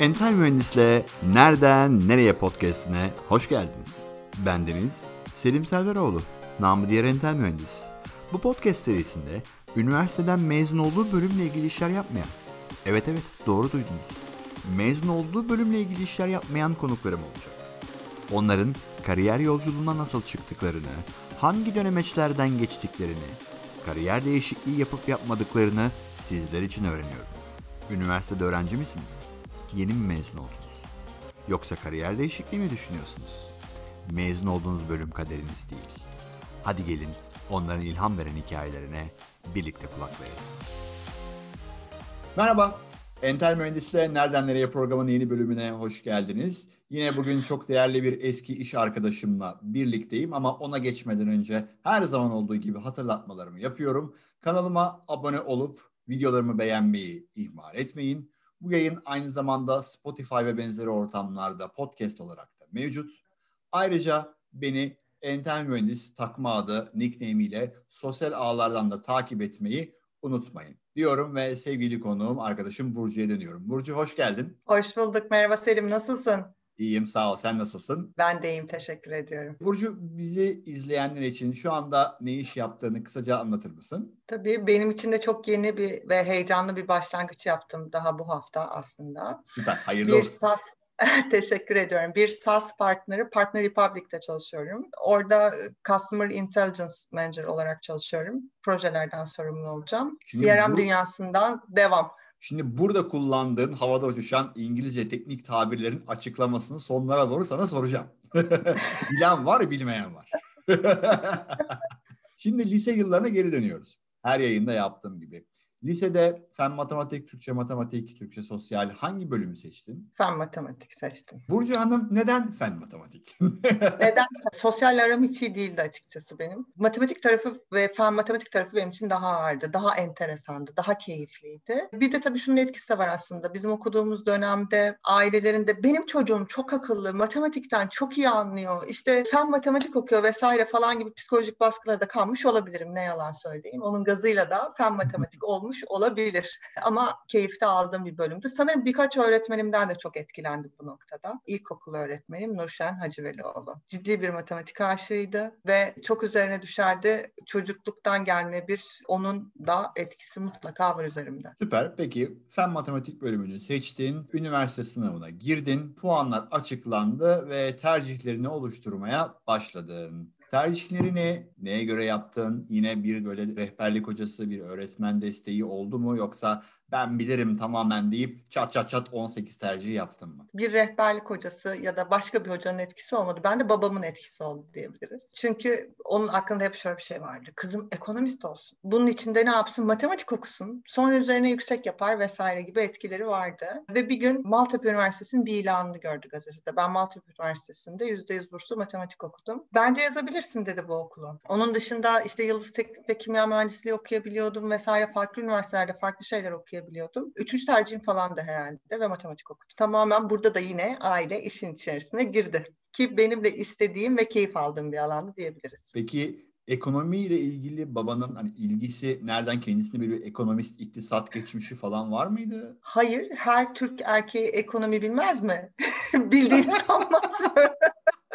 Entel Mühendis'le Nereden Nereye podcastine hoş geldiniz. Bendeniz Selim Selveroğlu, namı diğer Entel Mühendis. Bu podcast serisinde üniversiteden mezun olduğu bölümle ilgili işler yapmayan, evet evet doğru duydunuz, mezun olduğu bölümle ilgili işler yapmayan konuklarım olacak. Onların kariyer yolculuğuna nasıl çıktıklarını, hangi dönemeçlerden geçtiklerini, kariyer değişikliği yapıp yapmadıklarını sizler için öğreniyorum. Üniversitede öğrenci misiniz? Yeni mi mezun oldunuz? Yoksa kariyer değişikliği mi düşünüyorsunuz? Mezun olduğunuz bölüm kaderiniz değil. Hadi gelin onların ilham veren hikayelerine birlikte kulak verelim. Merhaba, Entel Mühendis'le Nereden Nereye programının yeni bölümüne hoş geldiniz. Yine bugün çok değerli bir eski iş arkadaşımla birlikteyim ama ona geçmeden önce her zaman olduğu gibi hatırlatmalarımı yapıyorum. Kanalıma abone olup videolarımı beğenmeyi ihmal etmeyin. Bu yayın aynı zamanda Spotify ve benzeri ortamlarda podcast olarak da mevcut. Ayrıca beni Entel Mühendis takma adı nickname ile sosyal ağlardan da takip etmeyi unutmayın diyorum ve sevgili konuğum arkadaşım Burcu'ya dönüyorum. Burcu hoş geldin. Hoş bulduk. Merhaba Selim. Nasılsın? İyiyim sağ ol. Sen nasılsın? Ben de iyiyim. Teşekkür ediyorum. Burcu bizi izleyenler için şu anda ne iş yaptığını kısaca anlatır mısın? Tabii benim için de çok yeni bir ve heyecanlı bir başlangıç yaptım daha bu hafta aslında. Süper. Hayırlı bir olsun. SAS Teşekkür ediyorum. Bir SaaS partneri Partner Republic'te çalışıyorum. Orada Customer Intelligence Manager olarak çalışıyorum. Projelerden sorumlu olacağım. Şimdi CRM bu- dünyasından devam. Şimdi burada kullandığın havada uçuşan İngilizce teknik tabirlerin açıklamasını sonlara doğru sana soracağım. Bilen var, bilmeyen var. Şimdi lise yıllarına geri dönüyoruz. Her yayında yaptığım gibi. Lisede fen matematik, Türkçe matematik, Türkçe sosyal hangi bölümü seçtin? Fen matematik seçtim. Burcu Hanım neden fen matematik? Neden? Sosyal aram hiç iyi değildi açıkçası benim. Matematik tarafı ve fen matematik tarafı benim için daha ağırdı, daha enteresandı, daha keyifliydi. Bir de tabii şunun etkisi de var aslında. Bizim okuduğumuz dönemde ailelerinde benim çocuğum çok akıllı, matematikten çok iyi anlıyor, işte fen matematik okuyor vesaire falan gibi psikolojik baskılara da kalmış olabilirim. Ne yalan söyleyeyim. Onun gazıyla da fen matematik olmuş olabilir. Ama keyifte aldığım bir bölümdü. Sanırım birkaç öğretmenimden de çok etkilendim bu noktada. İlkokul öğretmenim Nurşen Hacıvelioğlu. Ciddi bir matematik aşığıydı ve çok üzerine düşerdi. Çocukluktan gelme bir onun da etkisi mutlaka var üzerimde. Süper. Peki fen matematik bölümünü seçtin, üniversite sınavına girdin, puanlar açıklandı ve tercihlerini oluşturmaya başladın. Tercihlerini neye göre yaptın? Yine bir böyle rehberlik hocası, bir öğretmen desteği oldu mu? Yoksa ben bilirim tamamen deyip çat çat çat 18 tercih yaptın mı? bir rehberlik hocası ya da başka bir hocanın etkisi olmadı. Ben de babamın etkisi oldu diyebiliriz. Çünkü onun aklında hep şöyle bir şey vardı. Kızım ekonomist olsun. Bunun içinde ne yapsın? Matematik okusun. Sonra üzerine yüksek yapar vesaire gibi etkileri vardı. Ve bir gün Maltepe Üniversitesi'nin bir ilanını gördü gazetede. Ben Maltepe Üniversitesi'nde %100 burslu matematik okudum. Bence yazabilirsin dedi bu okulu. Onun dışında işte Yıldız Teknik'te kimya mühendisliği okuyabiliyordum vesaire. Farklı üniversitelerde farklı şeyler okuyabiliyordum. Üçüncü tercihim falan da herhalde ve matematik okudum. Tamamen burada da yine aile işin içerisine girdi. Ki benim de istediğim ve keyif aldığım bir alandı diyebiliriz. Peki ekonomiyle ilgili babanın hani ilgisi nereden kendisine bir ekonomist, iktisat geçmişi falan var mıydı? Hayır, her Türk erkeği ekonomi bilmez mi? Bildiğini sanmaz mı?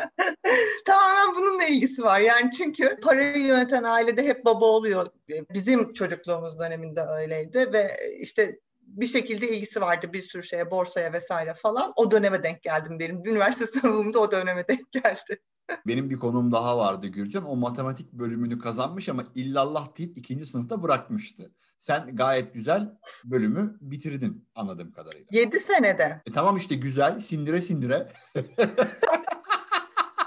Tamamen bununla ilgisi var. Yani çünkü parayı yöneten ailede hep baba oluyor. Bizim çocukluğumuz döneminde öyleydi ve işte bir şekilde ilgisi vardı bir sürü şeye, borsaya vesaire falan. O döneme denk geldim benim. Üniversite sınavımda o döneme denk geldi. Benim bir konum daha vardı Gürcan. O matematik bölümünü kazanmış ama illallah deyip ikinci sınıfta bırakmıştı. Sen gayet güzel bölümü bitirdin anladığım kadarıyla. 7 senede. E tamam işte güzel sindire sindire.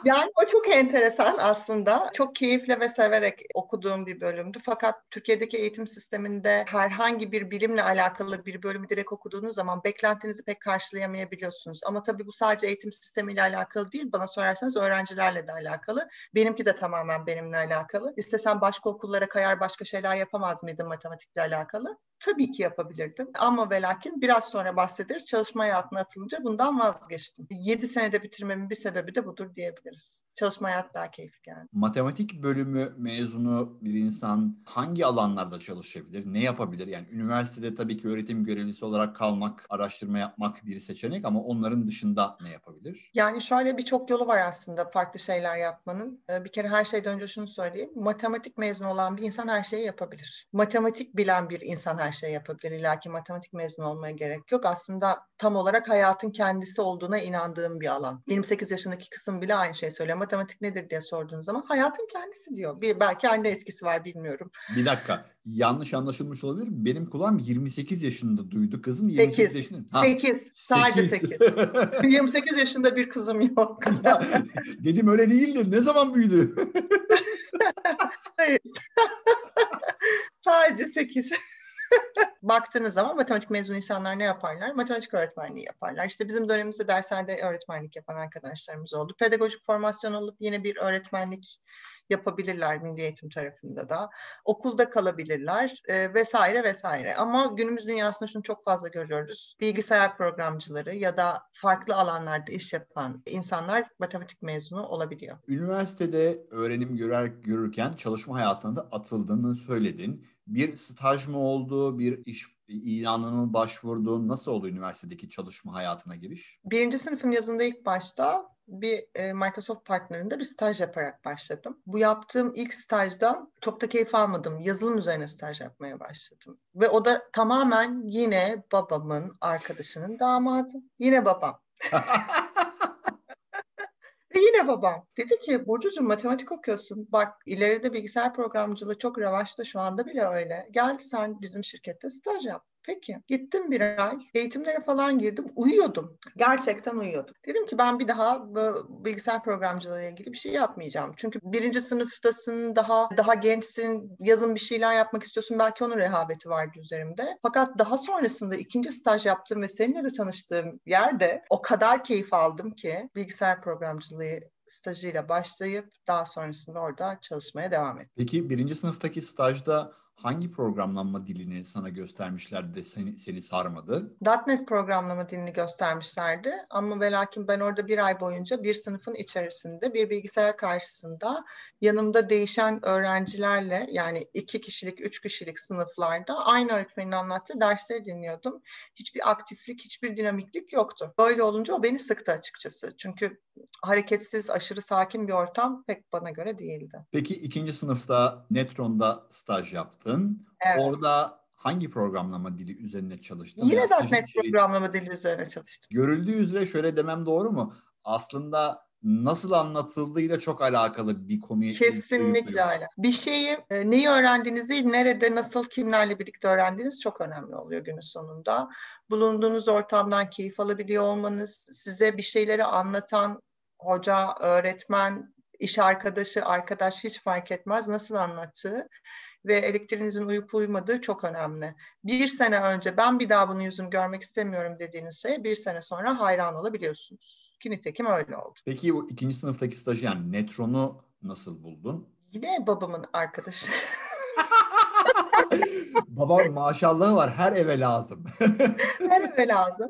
Yani o çok enteresan aslında. Çok keyifle ve severek okuduğum bir bölümdü. Fakat Türkiye'deki eğitim sisteminde herhangi bir bilimle alakalı bir bölümü direkt okuduğunuz zaman beklentinizi pek karşılayamayabiliyorsunuz. Ama tabii bu sadece eğitim sistemiyle alakalı değil. Bana sorarsanız öğrencilerle de alakalı. Benimki de tamamen benimle alakalı. İstesem başka okullara kayar başka şeyler yapamaz mıydım matematikle alakalı? Tabii ki yapabilirdim. Ama ve lakin biraz sonra bahsederiz. Çalışma hayatına atılınca bundan vazgeçtim. 7 senede bitirmemin bir sebebi de budur diyebiliriz çalışma hayat daha keyifli geldi. Matematik bölümü mezunu bir insan hangi alanlarda çalışabilir? Ne yapabilir? Yani üniversitede tabii ki öğretim görevlisi olarak kalmak, araştırma yapmak bir seçenek ama onların dışında ne yapabilir? Yani şöyle birçok yolu var aslında farklı şeyler yapmanın. Ee, bir kere her şeyden önce şunu söyleyeyim. Matematik mezunu olan bir insan her şeyi yapabilir. Matematik bilen bir insan her şeyi yapabilir. İlla ki matematik mezunu olmaya gerek yok. Aslında tam olarak hayatın kendisi olduğuna inandığım bir alan. 28 yaşındaki kısım bile aynı şey söylüyor matematik nedir diye sorduğun zaman hayatın kendisi diyor. Bir, belki anne etkisi var bilmiyorum. Bir dakika. Yanlış anlaşılmış olabilir. Benim kulağım 28 yaşında duydu kızın. 28 8. yaşında. Ha, 8. Sadece 8. 8. 28 yaşında bir kızım yok. dedim öyle değildi. Ne zaman büyüdü? Hayır. Sadece 8. Baktığınız zaman matematik mezunu insanlar ne yaparlar? Matematik öğretmenliği yaparlar. İşte bizim dönemimizde dershanede öğretmenlik yapan arkadaşlarımız oldu. Pedagojik formasyon olup yine bir öğretmenlik yapabilirler milli eğitim tarafında da. Okulda kalabilirler e, vesaire vesaire. Ama günümüz dünyasında şunu çok fazla görüyoruz. Bilgisayar programcıları ya da farklı alanlarda iş yapan insanlar matematik mezunu olabiliyor. Üniversitede öğrenim görer, görürken çalışma hayatına da atıldığını söyledin. Bir staj mı oldu, bir iş ilanına başvurdun? Nasıl oldu üniversitedeki çalışma hayatına giriş? Birinci sınıfın yazında ilk başta bir e, Microsoft partnerinde bir staj yaparak başladım. Bu yaptığım ilk stajda çok da keyif almadım. Yazılım üzerine staj yapmaya başladım. Ve o da tamamen yine babamın arkadaşının damadı. Yine babam. Yine babam dedi ki Burcucuğum matematik okuyorsun. Bak ileride bilgisayar programcılığı çok revaçta şu anda bile öyle. Gel sen bizim şirkette staj yap. Peki. Gittim bir ay. Eğitimlere falan girdim. Uyuyordum. Gerçekten uyuyordum. Dedim ki ben bir daha bilgisayar programcılığı ile ilgili bir şey yapmayacağım. Çünkü birinci sınıftasın, daha daha gençsin, yazın bir şeyler yapmak istiyorsun. Belki onun rehaveti vardı üzerimde. Fakat daha sonrasında ikinci staj yaptığım ve seninle de tanıştığım yerde o kadar keyif aldım ki bilgisayar programcılığı stajıyla başlayıp daha sonrasında orada çalışmaya devam ettim. Peki birinci sınıftaki stajda hangi programlama dilini sana göstermişlerdi de seni, seni sarmadı? .NET programlama dilini göstermişlerdi ama ve lakin ben orada bir ay boyunca bir sınıfın içerisinde bir bilgisayar karşısında yanımda değişen öğrencilerle yani iki kişilik, üç kişilik sınıflarda aynı öğretmenin anlattığı dersleri dinliyordum. Hiçbir aktiflik, hiçbir dinamiklik yoktu. Böyle olunca o beni sıktı açıkçası. Çünkü hareketsiz, aşırı sakin bir ortam pek bana göre değildi. Peki ikinci sınıfta Netron'da staj yaptın. Evet. Orada hangi programlama dili üzerine çalıştın? Yine yani .NET şey, programlama dili üzerine çalıştım. Görüldüğü üzere şöyle demem doğru mu? Aslında nasıl anlatıldığıyla çok alakalı bir konuya Kesinlikle öyle. Bir şeyi e, neyi öğrendiğinizi, nerede, nasıl, kimlerle birlikte öğrendiğiniz çok önemli oluyor günün sonunda. Bulunduğunuz ortamdan keyif alabiliyor olmanız, size bir şeyleri anlatan hoca, öğretmen, iş arkadaşı, arkadaş hiç fark etmez nasıl anlattığı ve elektriğinizin uyup uymadığı çok önemli. Bir sene önce ben bir daha bunu yüzüm görmek istemiyorum dediğiniz şey bir sene sonra hayran olabiliyorsunuz. Ki nitekim öyle oldu. Peki bu ikinci sınıftaki stajı yani Netron'u nasıl buldun? Yine babamın arkadaşı. Babam maşallahı var her eve lazım. her eve lazım.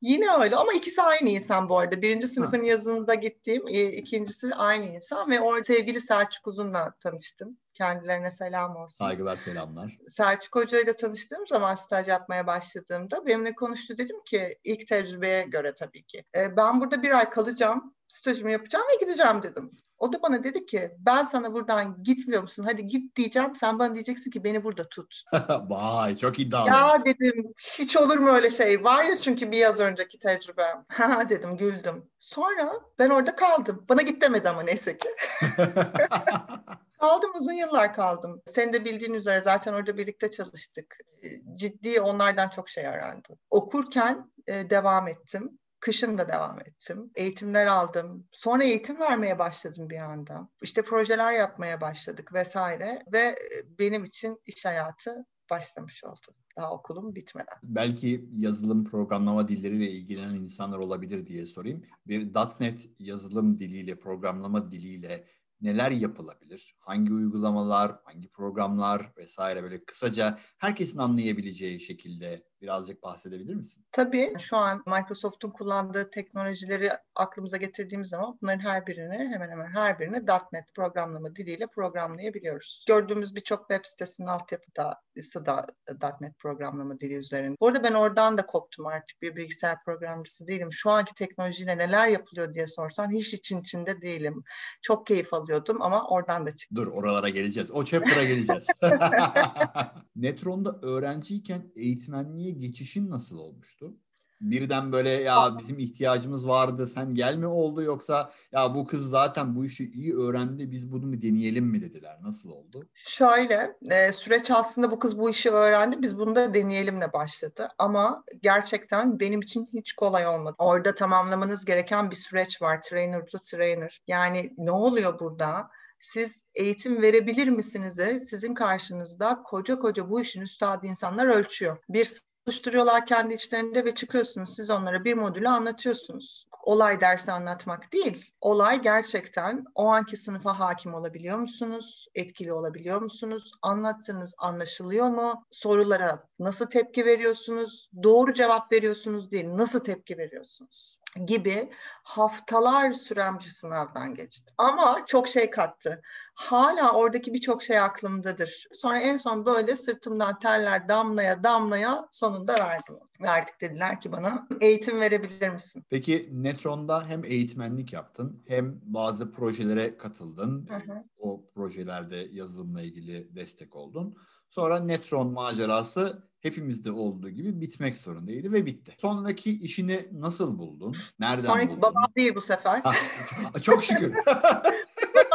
Yine öyle ama ikisi aynı insan bu arada. Birinci sınıfın ha. yazında gittiğim, e, ikincisi aynı insan ve orada sevgili Selçuk Uzun'la tanıştım. Kendilerine selam olsun. Saygılar, selamlar. Selçuk Hoca ile tanıştığım zaman staj yapmaya başladığımda benimle konuştu. Dedim ki ilk tecrübeye göre tabii ki. E, ben burada bir ay kalacağım stajımı yapacağım ve gideceğim dedim. O da bana dedi ki ben sana buradan gitmiyor musun? Hadi git diyeceğim. Sen bana diyeceksin ki beni burada tut. Vay çok iddialı. Ya dedim hiç olur mu öyle şey? Var ya çünkü bir yaz önceki tecrübem. Ha dedim güldüm. Sonra ben orada kaldım. Bana git demedi ama neyse ki. kaldım uzun yıllar kaldım. Senin de bildiğin üzere zaten orada birlikte çalıştık. Ciddi onlardan çok şey öğrendim. Okurken e, devam ettim. Kışın da devam ettim. Eğitimler aldım. Sonra eğitim vermeye başladım bir anda. İşte projeler yapmaya başladık vesaire ve e, benim için iş hayatı başlamış oldu. Daha okulum bitmeden. Belki yazılım programlama dilleriyle ilgilenen insanlar olabilir diye sorayım. Bir .NET yazılım diliyle, programlama diliyle neler yapılabilir? Hangi uygulamalar, hangi programlar vesaire böyle kısaca herkesin anlayabileceği şekilde birazcık bahsedebilir misin? Tabii şu an Microsoft'un kullandığı teknolojileri aklımıza getirdiğimiz zaman bunların her birini hemen hemen her birini .NET programlama diliyle programlayabiliyoruz. Gördüğümüz birçok web sitesinin altyapısı da .NET programlama dili üzerinde. Bu arada ben oradan da koptum artık bir bilgisayar programcısı değilim. Şu anki teknolojiyle neler yapılıyor diye sorsan hiç için içinde değilim. Çok keyif alıyordum ama oradan da çıktım. Dur oralara geleceğiz. O chapter'a geleceğiz. Netron'da öğrenciyken eğitmenliğe geçişin nasıl olmuştu? Birden böyle ya bizim ihtiyacımız vardı sen gelme oldu yoksa ya bu kız zaten bu işi iyi öğrendi biz bunu mu deneyelim mi dediler. Nasıl oldu? Şöyle e, süreç aslında bu kız bu işi öğrendi biz bunu da deneyelimle başladı. Ama gerçekten benim için hiç kolay olmadı. Orada tamamlamanız gereken bir süreç var. Trainer to trainer. Yani ne oluyor burada? siz eğitim verebilir misiniz? Sizin karşınızda koca koca bu işin üstadı insanlar ölçüyor. Bir oluşturuyorlar kendi içlerinde ve çıkıyorsunuz siz onlara bir modülü anlatıyorsunuz. Olay dersi anlatmak değil. Olay gerçekten o anki sınıfa hakim olabiliyor musunuz? Etkili olabiliyor musunuz? Anlattığınız anlaşılıyor mu? Sorulara nasıl tepki veriyorsunuz? Doğru cevap veriyorsunuz değil, nasıl tepki veriyorsunuz? Gibi haftalar süren bir sınavdan geçtim. Ama çok şey kattı. Hala oradaki birçok şey aklımdadır. Sonra en son böyle sırtımdan terler damlaya damlaya sonunda verdim. Verdik dediler ki bana eğitim verebilir misin? Peki Netron'da hem eğitmenlik yaptın hem bazı projelere katıldın. Hı hı. O projelerde yazılımla ilgili destek oldun. Sonra Netron macerası hepimizde olduğu gibi bitmek zorundaydı ve bitti. Sonraki işini nasıl buldun? Nereden Sonraki buldun? babam değil bu sefer. Ha, çok şükür.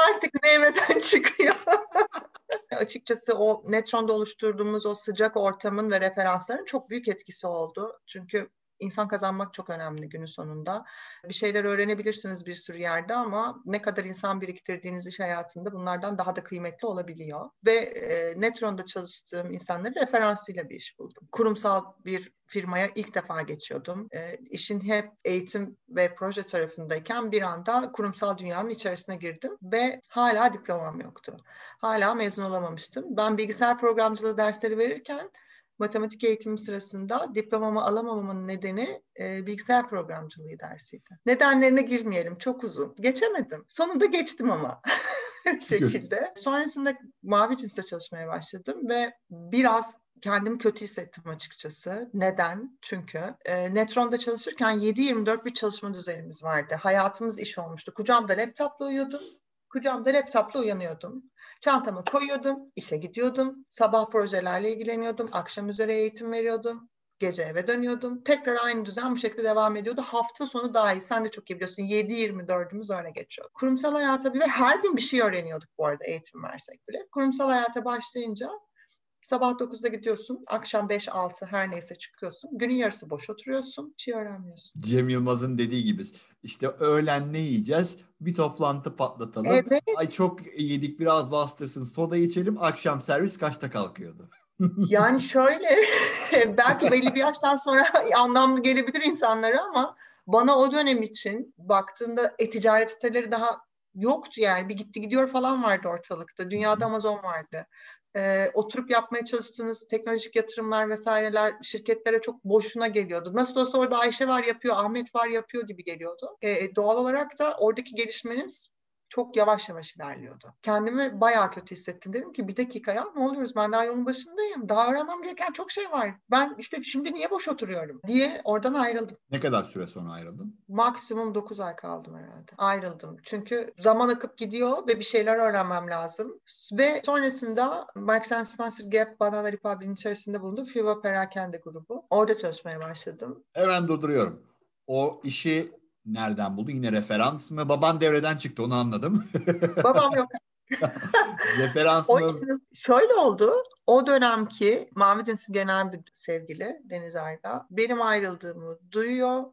Artık Nevre'den çıkıyor. Açıkçası o Netron'da oluşturduğumuz o sıcak ortamın ve referansların çok büyük etkisi oldu. Çünkü insan kazanmak çok önemli günün sonunda. Bir şeyler öğrenebilirsiniz bir sürü yerde ama ne kadar insan biriktirdiğiniz iş hayatında bunlardan daha da kıymetli olabiliyor. Ve e, Netron'da çalıştığım insanların referansıyla bir iş buldum. Kurumsal bir firmaya ilk defa geçiyordum. E, işin hep eğitim ve proje tarafındayken bir anda kurumsal dünyanın içerisine girdim ve hala diplomam yoktu. Hala mezun olamamıştım. Ben bilgisayar programcılığı dersleri verirken matematik eğitimi sırasında diplomamı alamamamın nedeni e, bilgisayar programcılığı dersiydi. Nedenlerine girmeyelim çok uzun. Geçemedim. Sonunda geçtim ama şekilde. Sonrasında Mavi Cins'te çalışmaya başladım ve biraz kendimi kötü hissettim açıkçası. Neden? Çünkü e, Netron'da çalışırken 7-24 bir çalışma düzenimiz vardı. Hayatımız iş olmuştu. Kucağımda laptopla uyuyordum. Kucağımda laptopla uyanıyordum. Çantama koyuyordum, işe gidiyordum. Sabah projelerle ilgileniyordum. Akşam üzere eğitim veriyordum. Gece eve dönüyordum. Tekrar aynı düzen bu şekilde devam ediyordu. Hafta sonu dahil sen de çok iyi biliyorsun 7-24'ümüz öyle geçiyor. Kurumsal hayata bir ve her gün bir şey öğreniyorduk bu arada eğitim versek bile. Kurumsal hayata başlayınca Sabah 9'da gidiyorsun, akşam 5-6 her neyse çıkıyorsun. Günün yarısı boş oturuyorsun, bir şey öğrenmiyorsun. Cem Yılmaz'ın dediği gibi işte öğlen ne yiyeceğiz? Bir toplantı patlatalım. Evet. Ay çok yedik biraz bastırsın soda içelim. Akşam servis kaçta kalkıyordu? yani şöyle belki belli bir yaştan sonra anlamlı gelebilir insanlara ama bana o dönem için baktığında e-ticaret siteleri daha yoktu yani bir gitti gidiyor falan vardı ortalıkta. Dünyada Amazon vardı e, oturup yapmaya çalıştığınız teknolojik yatırımlar vesaireler şirketlere çok boşuna geliyordu. Nasıl olsa orada Ayşe var yapıyor, Ahmet var yapıyor gibi geliyordu. E, doğal olarak da oradaki gelişmeniz çok yavaş yavaş ilerliyordu. Kendimi bayağı kötü hissettim. Dedim ki bir dakika ya ne oluyoruz ben daha yolun başındayım. Daha öğrenmem gereken çok şey var. Ben işte şimdi niye boş oturuyorum diye oradan ayrıldım. Ne kadar süre sonra ayrıldın? Maksimum 9 ay kaldım herhalde. Ayrıldım. Çünkü zaman akıp gidiyor ve bir şeyler öğrenmem lazım. Ve sonrasında Marks Spencer Gap Banana Republic'in içerisinde bulunduğum FIBA Perakende grubu. Orada çalışmaya başladım. Hemen durduruyorum. O işi nereden buldu? Yine referans mı? Baban devreden çıktı onu anladım. Babam yok. referans o mı? Işin, şöyle oldu. O dönemki Mavi Cins'in genel bir sevgili Deniz Ayda benim ayrıldığımı duyuyor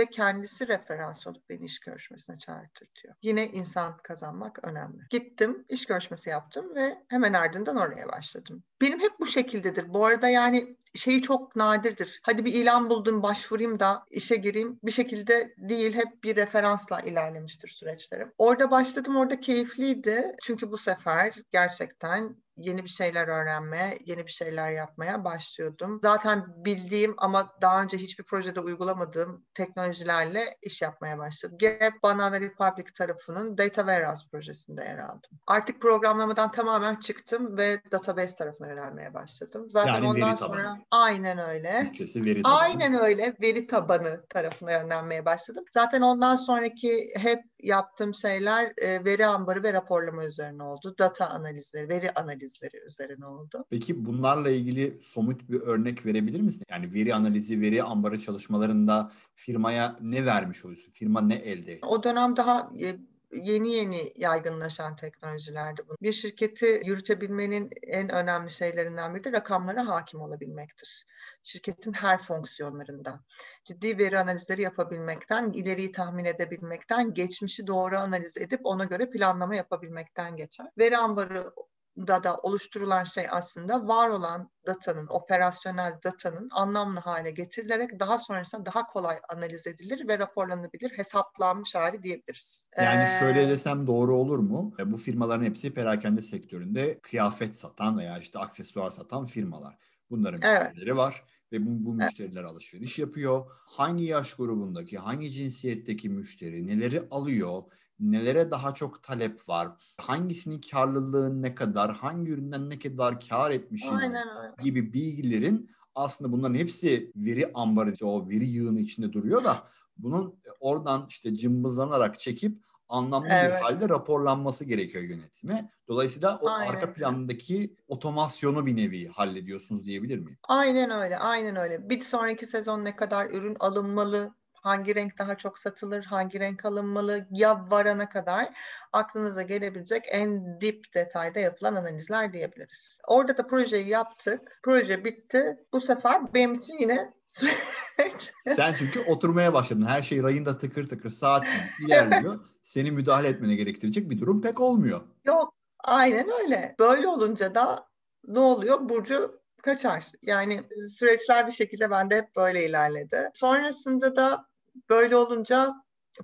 ve kendisi referans olup beni iş görüşmesine çağırtırtıyor. Yine insan kazanmak önemli. Gittim, iş görüşmesi yaptım ve hemen ardından oraya başladım. Benim hep bu şekildedir. Bu arada yani şeyi çok nadirdir. Hadi bir ilan buldum, başvurayım da işe gireyim. Bir şekilde değil, hep bir referansla ilerlemiştir süreçlerim. Orada başladım, orada keyifliydi. Çünkü bu sefer gerçekten yeni bir şeyler öğrenmeye, yeni bir şeyler yapmaya başlıyordum. Zaten bildiğim ama daha önce hiçbir projede uygulamadığım teknolojilerle iş yapmaya başladım. Gap Banana Republic tarafının Data Warehouse projesinde yer aldım. Artık programlamadan tamamen çıktım ve database tarafına yönelmeye başladım. Zaten yani ondan sonra tabanı. aynen öyle. veri tabanı. Aynen öyle. Veri tabanı tarafına yönlenmeye başladım. Zaten ondan sonraki hep yaptığım şeyler e, veri ambarı ve raporlama üzerine oldu. Data analizleri, veri analizleri üzerine oldu. Peki bunlarla ilgili somut bir örnek verebilir misin? Yani veri analizi, veri ambarı çalışmalarında firmaya ne vermiş oluyorsun? Firma ne elde ediyor? O dönem daha e, yeni yeni yaygınlaşan teknolojilerdi. Bir şirketi yürütebilmenin en önemli şeylerinden biri de rakamlara hakim olabilmektir. Şirketin her fonksiyonlarında ciddi veri analizleri yapabilmekten, ileriyi tahmin edebilmekten, geçmişi doğru analiz edip ona göre planlama yapabilmekten geçer. Veri ambarı da da oluşturulan şey aslında var olan datanın, operasyonel datanın anlamlı hale getirilerek daha sonrasında daha kolay analiz edilir ve raporlanabilir, hesaplanmış hali diyebiliriz. Yani Ee, şöyle desem doğru olur mu? E, Bu firmaların hepsi perakende sektöründe kıyafet satan veya işte aksesuar satan firmalar. Bunların Evet. müşterileri var ve bu, bu Evet. müşteriler alışveriş yapıyor. Hangi yaş grubundaki, hangi cinsiyetteki müşteri neleri alıyor, nelere daha çok talep var, hangisinin karlılığı ne kadar, hangi üründen ne kadar kar etmişiz gibi bilgilerin aslında bunların hepsi veri ambarı, o veri yığını içinde duruyor da bunun oradan işte cımbızlanarak çekip anlamlı bir Evet. halde raporlanması gerekiyor yönetime. Dolayısıyla o Aynen arka plandaki otomasyonu bir nevi hallediyorsunuz diyebilir miyim? Aynen öyle, aynen öyle. Bir sonraki sezon ne kadar ürün alınmalı, hangi renk daha çok satılır, hangi renk alınmalı, ya varana kadar aklınıza gelebilecek en dip detayda yapılan analizler diyebiliriz. Orada da projeyi yaptık, proje bitti. Bu sefer benim için yine Sen çünkü oturmaya başladın. Her şey rayında tıkır tıkır saat ilerliyor. Seni müdahale etmene gerektirecek bir durum pek olmuyor. Yok, aynen öyle. Böyle olunca da ne oluyor? Burcu kaçar. Yani süreçler bir şekilde bende hep böyle ilerledi. Sonrasında da böyle olunca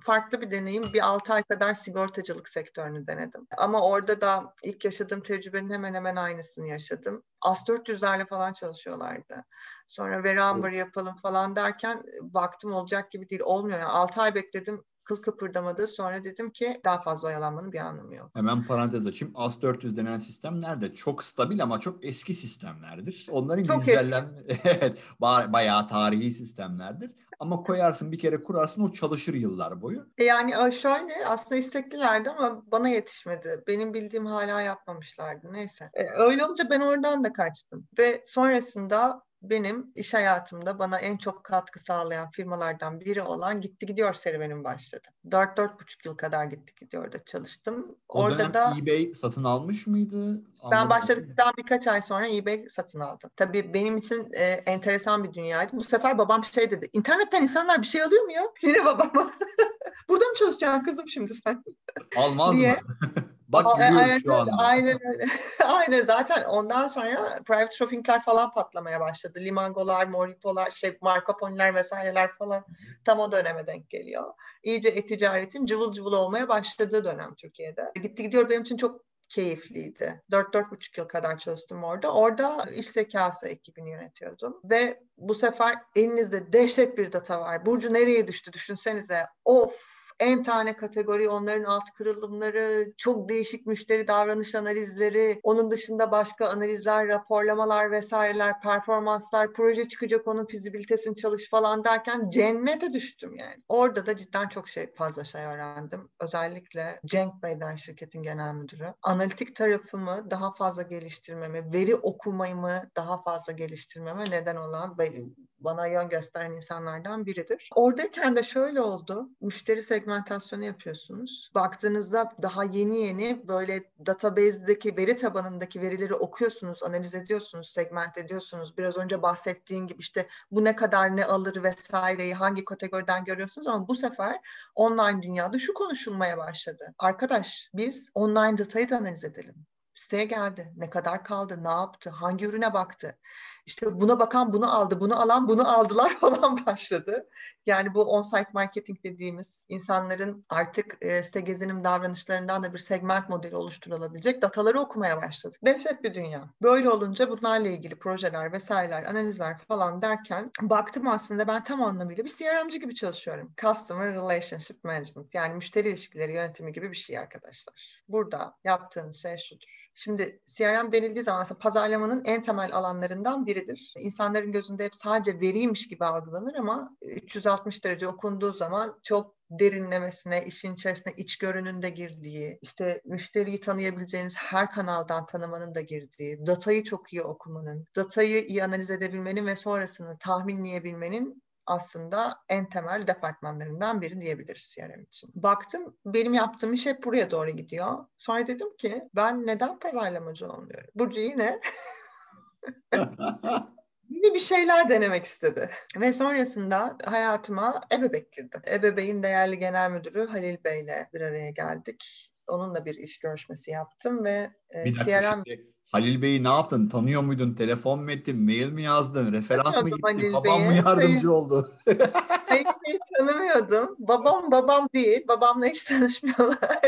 farklı bir deneyim. Bir 6 ay kadar sigortacılık sektörünü denedim. Ama orada da ilk yaşadığım tecrübenin hemen hemen aynısını yaşadım. As 400'lerle falan çalışıyorlardı. Sonra veri ambarı yapalım falan derken baktım olacak gibi değil. Olmuyor. Yani 6 ay bekledim kıl kıpırdamadı. Sonra dedim ki daha fazla oyalanmanın bir anlamı yok. Hemen parantez açayım. AS400 denen sistemler de çok stabil ama çok eski sistemlerdir. Onların Çok güncellen evet ba- bayağı tarihi sistemlerdir. Ama koyarsın bir kere kurarsın o çalışır yıllar boyu. E Yani ö- şöyle aslında isteklilerdi ama bana yetişmedi. Benim bildiğim hala yapmamışlardı. Neyse. E, öyle olunca ben oradan da kaçtım. Ve sonrasında benim iş hayatımda bana en çok katkı sağlayan firmalardan biri olan Gitti Gidiyor serüvenim başladı. 4-4,5 yıl kadar Gitti Gidiyor'da çalıştım. O Orada dönem da eBay satın almış mıydı? ben Anlamadım. başladıktan birkaç ay sonra eBay satın aldım. Tabii benim için e, enteresan bir dünyaydı. Bu sefer babam şey dedi. İnternetten insanlar bir şey alıyor mu ya? Yine babama. Burada mı çalışacaksın kızım şimdi sen? Almaz Diye. mı? Bak Aa, görüyoruz evet, şu anda. Aynen öyle. aynen zaten ondan sonra private shoppingler falan patlamaya başladı. Limangolar, Moripolar, şey Marco Polo'lar vesaireler falan tam o döneme denk geliyor. İyice e-ticaretin cıvıl cıvıl olmaya başladığı dönem Türkiye'de. Gitti gidiyor benim için çok keyifliydi. 4-4,5 yıl kadar çalıştım orada. Orada iş zekası ekibini yönetiyordum. Ve bu sefer elinizde dehşet bir data var. Burcu nereye düştü düşünsenize. Of en tane kategori, onların alt kırılımları, çok değişik müşteri davranış analizleri, onun dışında başka analizler, raporlamalar vesaireler, performanslar, proje çıkacak onun fizibilitesini çalış falan derken cennete düştüm yani. Orada da cidden çok şey fazla şey öğrendim. Özellikle Cenk Bey'den şirketin genel müdürü. Analitik tarafımı daha fazla geliştirmeme, veri okumayımı daha fazla geliştirmeme neden olan bana yön gösteren insanlardan biridir. Oradayken de şöyle oldu. Müşteri segmentasyonu yapıyorsunuz. Baktığınızda daha yeni yeni böyle database'deki veri tabanındaki verileri okuyorsunuz, analiz ediyorsunuz, segment ediyorsunuz. Biraz önce bahsettiğin gibi işte bu ne kadar ne alır vesaireyi hangi kategoriden görüyorsunuz ama bu sefer online dünyada şu konuşulmaya başladı. Arkadaş biz online datayı da analiz edelim siteye geldi. Ne kadar kaldı, ne yaptı, hangi ürüne baktı. İşte buna bakan bunu aldı, bunu alan bunu aldılar falan başladı. Yani bu on-site marketing dediğimiz insanların artık e, site gezinim davranışlarından da bir segment modeli oluşturulabilecek dataları okumaya başladık. Dehşet bir dünya. Böyle olunca bunlarla ilgili projeler vesaireler, analizler falan derken baktım aslında ben tam anlamıyla bir CRM'ci gibi çalışıyorum. Customer Relationship Management yani müşteri ilişkileri yönetimi gibi bir şey arkadaşlar. Burada yaptığınız şey şudur. Şimdi CRM denildiği zaman aslında pazarlamanın en temel alanlarından biridir. İnsanların gözünde hep sadece veriymiş gibi algılanır ama 360 derece okunduğu zaman çok derinlemesine, işin içerisine iç görünün de girdiği, işte müşteriyi tanıyabileceğiniz her kanaldan tanımanın da girdiği, datayı çok iyi okumanın, datayı iyi analiz edebilmenin ve sonrasını tahminleyebilmenin aslında en temel departmanlarından biri diyebiliriz CRM için. Baktım benim yaptığım iş hep buraya doğru gidiyor. Sonra dedim ki ben neden pazarlamacı olmuyorum? Burcu yine yine bir şeyler denemek istedi. Ve sonrasında hayatıma Ebebek girdi. Ebebek'in değerli genel müdürü Halil Bey'le bir araya geldik. Onunla bir iş görüşmesi yaptım ve e, bir CRM... Şimdi Halil Bey'i ne yaptın? Tanıyor muydun? Telefon mu ettin? Mail mi yazdın? Referans mı gittin? Babam mı yardımcı oldu? Halil Bey'i tanımıyordum. Babam babam değil. Babamla hiç tanışmıyorlar.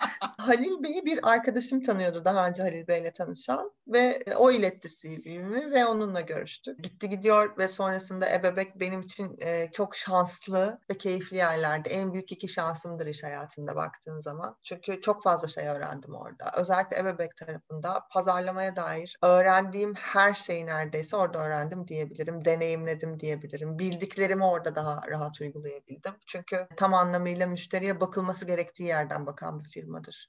Halil Bey'i bir arkadaşım tanıyordu daha önce Halil Bey'le tanışan ve e, o iletti CV'mi ve onunla görüştük. Gitti gidiyor ve sonrasında Ebebek benim için e, çok şanslı ve keyifli yerlerde. En büyük iki şansımdır iş hayatında baktığın zaman. Çünkü çok fazla şey öğrendim orada. Özellikle Ebebek tarafında pazarlamaya dair öğrendiğim her şeyi neredeyse orada öğrendim diyebilirim. Deneyimledim diyebilirim. Bildiklerimi orada daha rahat uygulayabildim. Çünkü tam anlamıyla müşteriye bakılması gerektiği yerden bakan bir firmadır.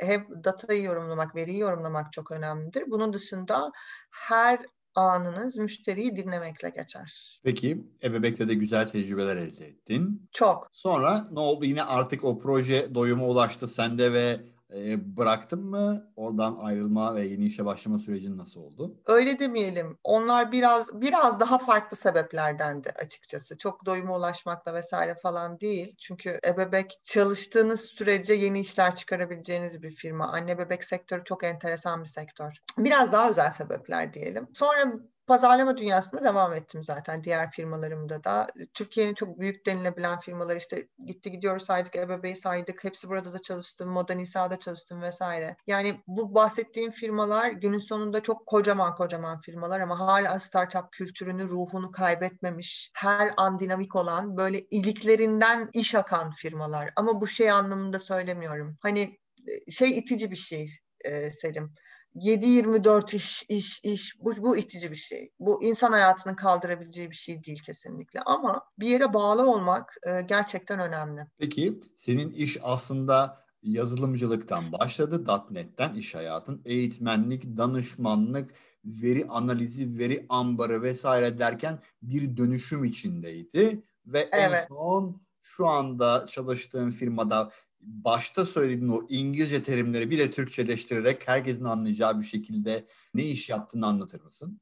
Hep datayı yorumlamak, veriyi yorumlamak çok önemlidir. Bunun dışında her anınız müşteriyi dinlemekle geçer. Peki Ebebek'te de güzel tecrübeler elde ettin. Çok. Sonra ne oldu? Yine artık o proje doyuma ulaştı sende ve e, bıraktın mı? Oradan ayrılma ve yeni işe başlama sürecin nasıl oldu? Öyle demeyelim. Onlar biraz biraz daha farklı sebeplerdendi açıkçası. Çok doyuma ulaşmakla vesaire falan değil. Çünkü ebebek çalıştığınız sürece yeni işler çıkarabileceğiniz bir firma. Anne bebek sektörü çok enteresan bir sektör. Biraz daha özel sebepler diyelim. Sonra pazarlama dünyasında devam ettim zaten diğer firmalarımda da. Türkiye'nin çok büyük denilebilen firmalar işte gitti gidiyor saydık, Ebebe'yi saydık. Hepsi burada da çalıştım, Moda Nisa'da çalıştım vesaire. Yani bu bahsettiğim firmalar günün sonunda çok kocaman kocaman firmalar ama hala startup kültürünü, ruhunu kaybetmemiş, her an dinamik olan, böyle iliklerinden iş akan firmalar. Ama bu şey anlamında söylemiyorum. Hani şey itici bir şey e, Selim 7-24 iş, iş, iş bu, bu itici bir şey. Bu insan hayatının kaldırabileceği bir şey değil kesinlikle. Ama bir yere bağlı olmak e, gerçekten önemli. Peki senin iş aslında yazılımcılıktan başladı. .NET'ten iş hayatın. Eğitmenlik, danışmanlık, veri analizi, veri ambarı vesaire derken bir dönüşüm içindeydi. Ve evet. en son şu anda çalıştığım firmada başta söylediğin o İngilizce terimleri bir de Türkçeleştirerek herkesin anlayacağı bir şekilde ne iş yaptığını anlatır mısın?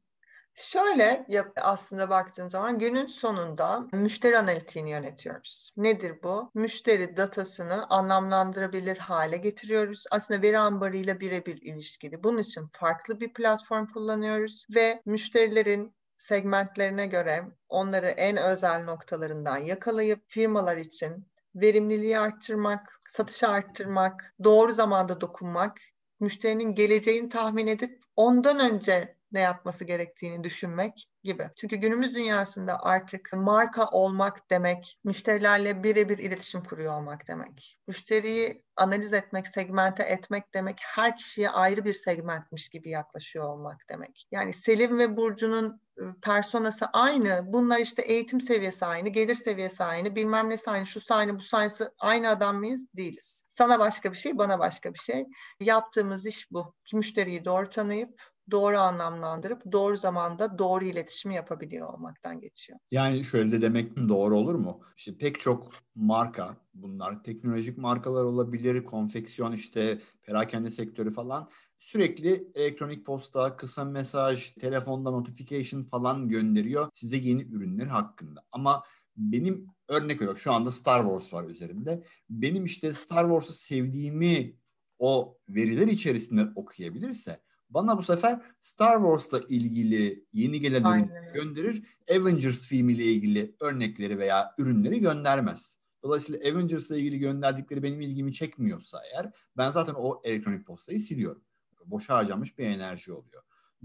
Şöyle aslında baktığın zaman günün sonunda müşteri analitiğini yönetiyoruz. Nedir bu? Müşteri datasını anlamlandırabilir hale getiriyoruz. Aslında veri ambarıyla birebir ilişkili. Bunun için farklı bir platform kullanıyoruz ve müşterilerin segmentlerine göre onları en özel noktalarından yakalayıp firmalar için verimliliği arttırmak, satışı arttırmak, doğru zamanda dokunmak, müşterinin geleceğini tahmin edip ondan önce ne yapması gerektiğini düşünmek gibi. Çünkü günümüz dünyasında artık marka olmak demek, müşterilerle birebir iletişim kuruyor olmak demek. Müşteriyi analiz etmek, segmente etmek demek, her kişiye ayrı bir segmentmiş gibi yaklaşıyor olmak demek. Yani Selim ve Burcu'nun personası aynı. Bunlar işte eğitim seviyesi aynı, gelir seviyesi aynı, bilmem ne aynı, şu aynı, bu aynısı aynı adam mıyız? Değiliz. Sana başka bir şey, bana başka bir şey. Yaptığımız iş bu. Müşteriyi doğru tanıyıp doğru anlamlandırıp doğru zamanda doğru iletişimi yapabiliyor olmaktan geçiyor. Yani şöyle de demek doğru olur mu? İşte pek çok marka bunlar teknolojik markalar olabilir, konfeksiyon işte perakende sektörü falan sürekli elektronik posta, kısa mesaj, telefonda notification falan gönderiyor size yeni ürünler hakkında. Ama benim örnek olarak şu anda Star Wars var üzerimde. Benim işte Star Wars'u sevdiğimi o veriler içerisinde okuyabilirse bana bu sefer Star Wars'la ilgili yeni gelen ürünleri gönderir. Avengers filmiyle ilgili örnekleri veya ürünleri göndermez. Dolayısıyla Avengers'la ilgili gönderdikleri benim ilgimi çekmiyorsa eğer ben zaten o elektronik postayı siliyorum. Boşa harcanmış bir enerji oluyor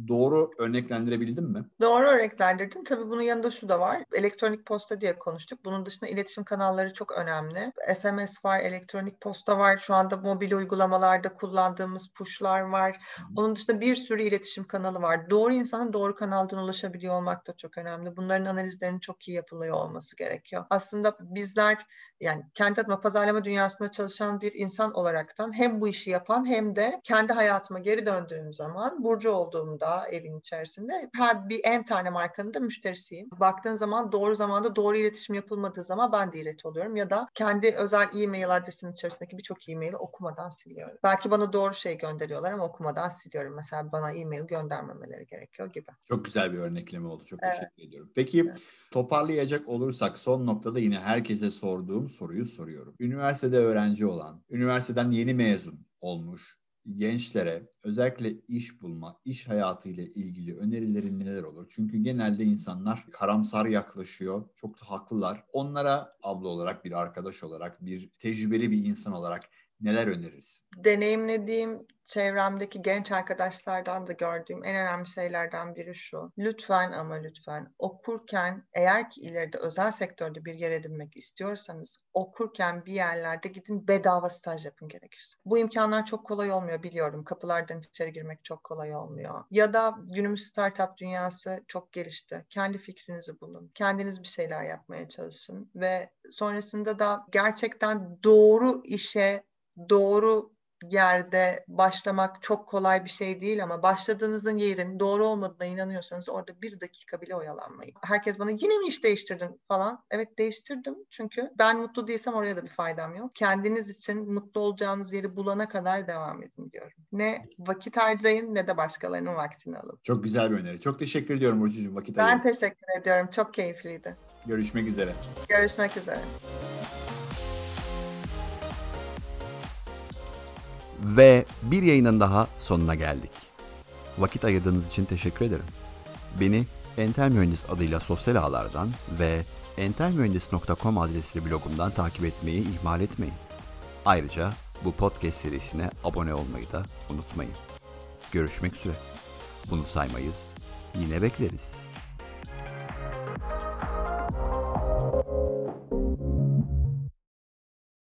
doğru örneklendirebildim mi? Doğru örneklendirdin. Tabii bunun yanında şu da var. Elektronik posta diye konuştuk. Bunun dışında iletişim kanalları çok önemli. SMS var, elektronik posta var. Şu anda mobil uygulamalarda kullandığımız pushlar var. Onun dışında bir sürü iletişim kanalı var. Doğru insanın doğru kanaldan ulaşabiliyor olmak da çok önemli. Bunların analizlerinin çok iyi yapılıyor olması gerekiyor. Aslında bizler yani kendi adıma pazarlama dünyasında çalışan bir insan olaraktan hem bu işi yapan hem de kendi hayatıma geri döndüğüm zaman Burcu olduğumda evin içerisinde her bir en tane markanın da müşterisiyim. Baktığın zaman doğru zamanda doğru iletişim yapılmadığı zaman ben de ilet oluyorum ya da kendi özel e-mail adresimin içerisindeki birçok e-maili okumadan siliyorum. Belki bana doğru şey gönderiyorlar ama okumadan siliyorum. Mesela bana e-mail göndermemeleri gerekiyor gibi. Çok güzel bir örnekleme oldu. Çok evet. teşekkür ediyorum. Peki evet. toparlayacak olursak son noktada yine herkese sorduğum soruyu soruyorum. Üniversitede öğrenci olan, üniversiteden yeni mezun olmuş gençlere özellikle iş bulma, iş hayatı ile ilgili önerilerin neler olur? Çünkü genelde insanlar karamsar yaklaşıyor. Çok da haklılar. Onlara abla olarak, bir arkadaş olarak, bir tecrübeli bir insan olarak neler önerirsin? Deneyimlediğim çevremdeki genç arkadaşlardan da gördüğüm en önemli şeylerden biri şu. Lütfen ama lütfen okurken eğer ki ileride özel sektörde bir yer edinmek istiyorsanız okurken bir yerlerde gidin bedava staj yapın gerekirse. Bu imkanlar çok kolay olmuyor biliyorum. Kapılardan içeri girmek çok kolay olmuyor. Ya da günümüz startup dünyası çok gelişti. Kendi fikrinizi bulun. Kendiniz bir şeyler yapmaya çalışın ve sonrasında da gerçekten doğru işe doğru yerde başlamak çok kolay bir şey değil ama başladığınızın yerin doğru olmadığına inanıyorsanız orada bir dakika bile oyalanmayın. Herkes bana yine mi iş değiştirdin falan. Evet değiştirdim çünkü ben mutlu değilsem oraya da bir faydam yok. Kendiniz için mutlu olacağınız yeri bulana kadar devam edin diyorum. Ne vakit harcayın ne de başkalarının vaktini alın. Çok güzel bir öneri. Çok teşekkür ediyorum Burcu'cum vakit Ben ayırın. teşekkür ediyorum. Çok keyifliydi. Görüşmek üzere. Görüşmek üzere. Ve bir yayının daha sonuna geldik. Vakit ayırdığınız için teşekkür ederim. Beni Entel Mühendis adıyla sosyal ağlardan ve entelmühendis.com adresli blogumdan takip etmeyi ihmal etmeyin. Ayrıca bu podcast serisine abone olmayı da unutmayın. Görüşmek üzere. Bunu saymayız. Yine bekleriz.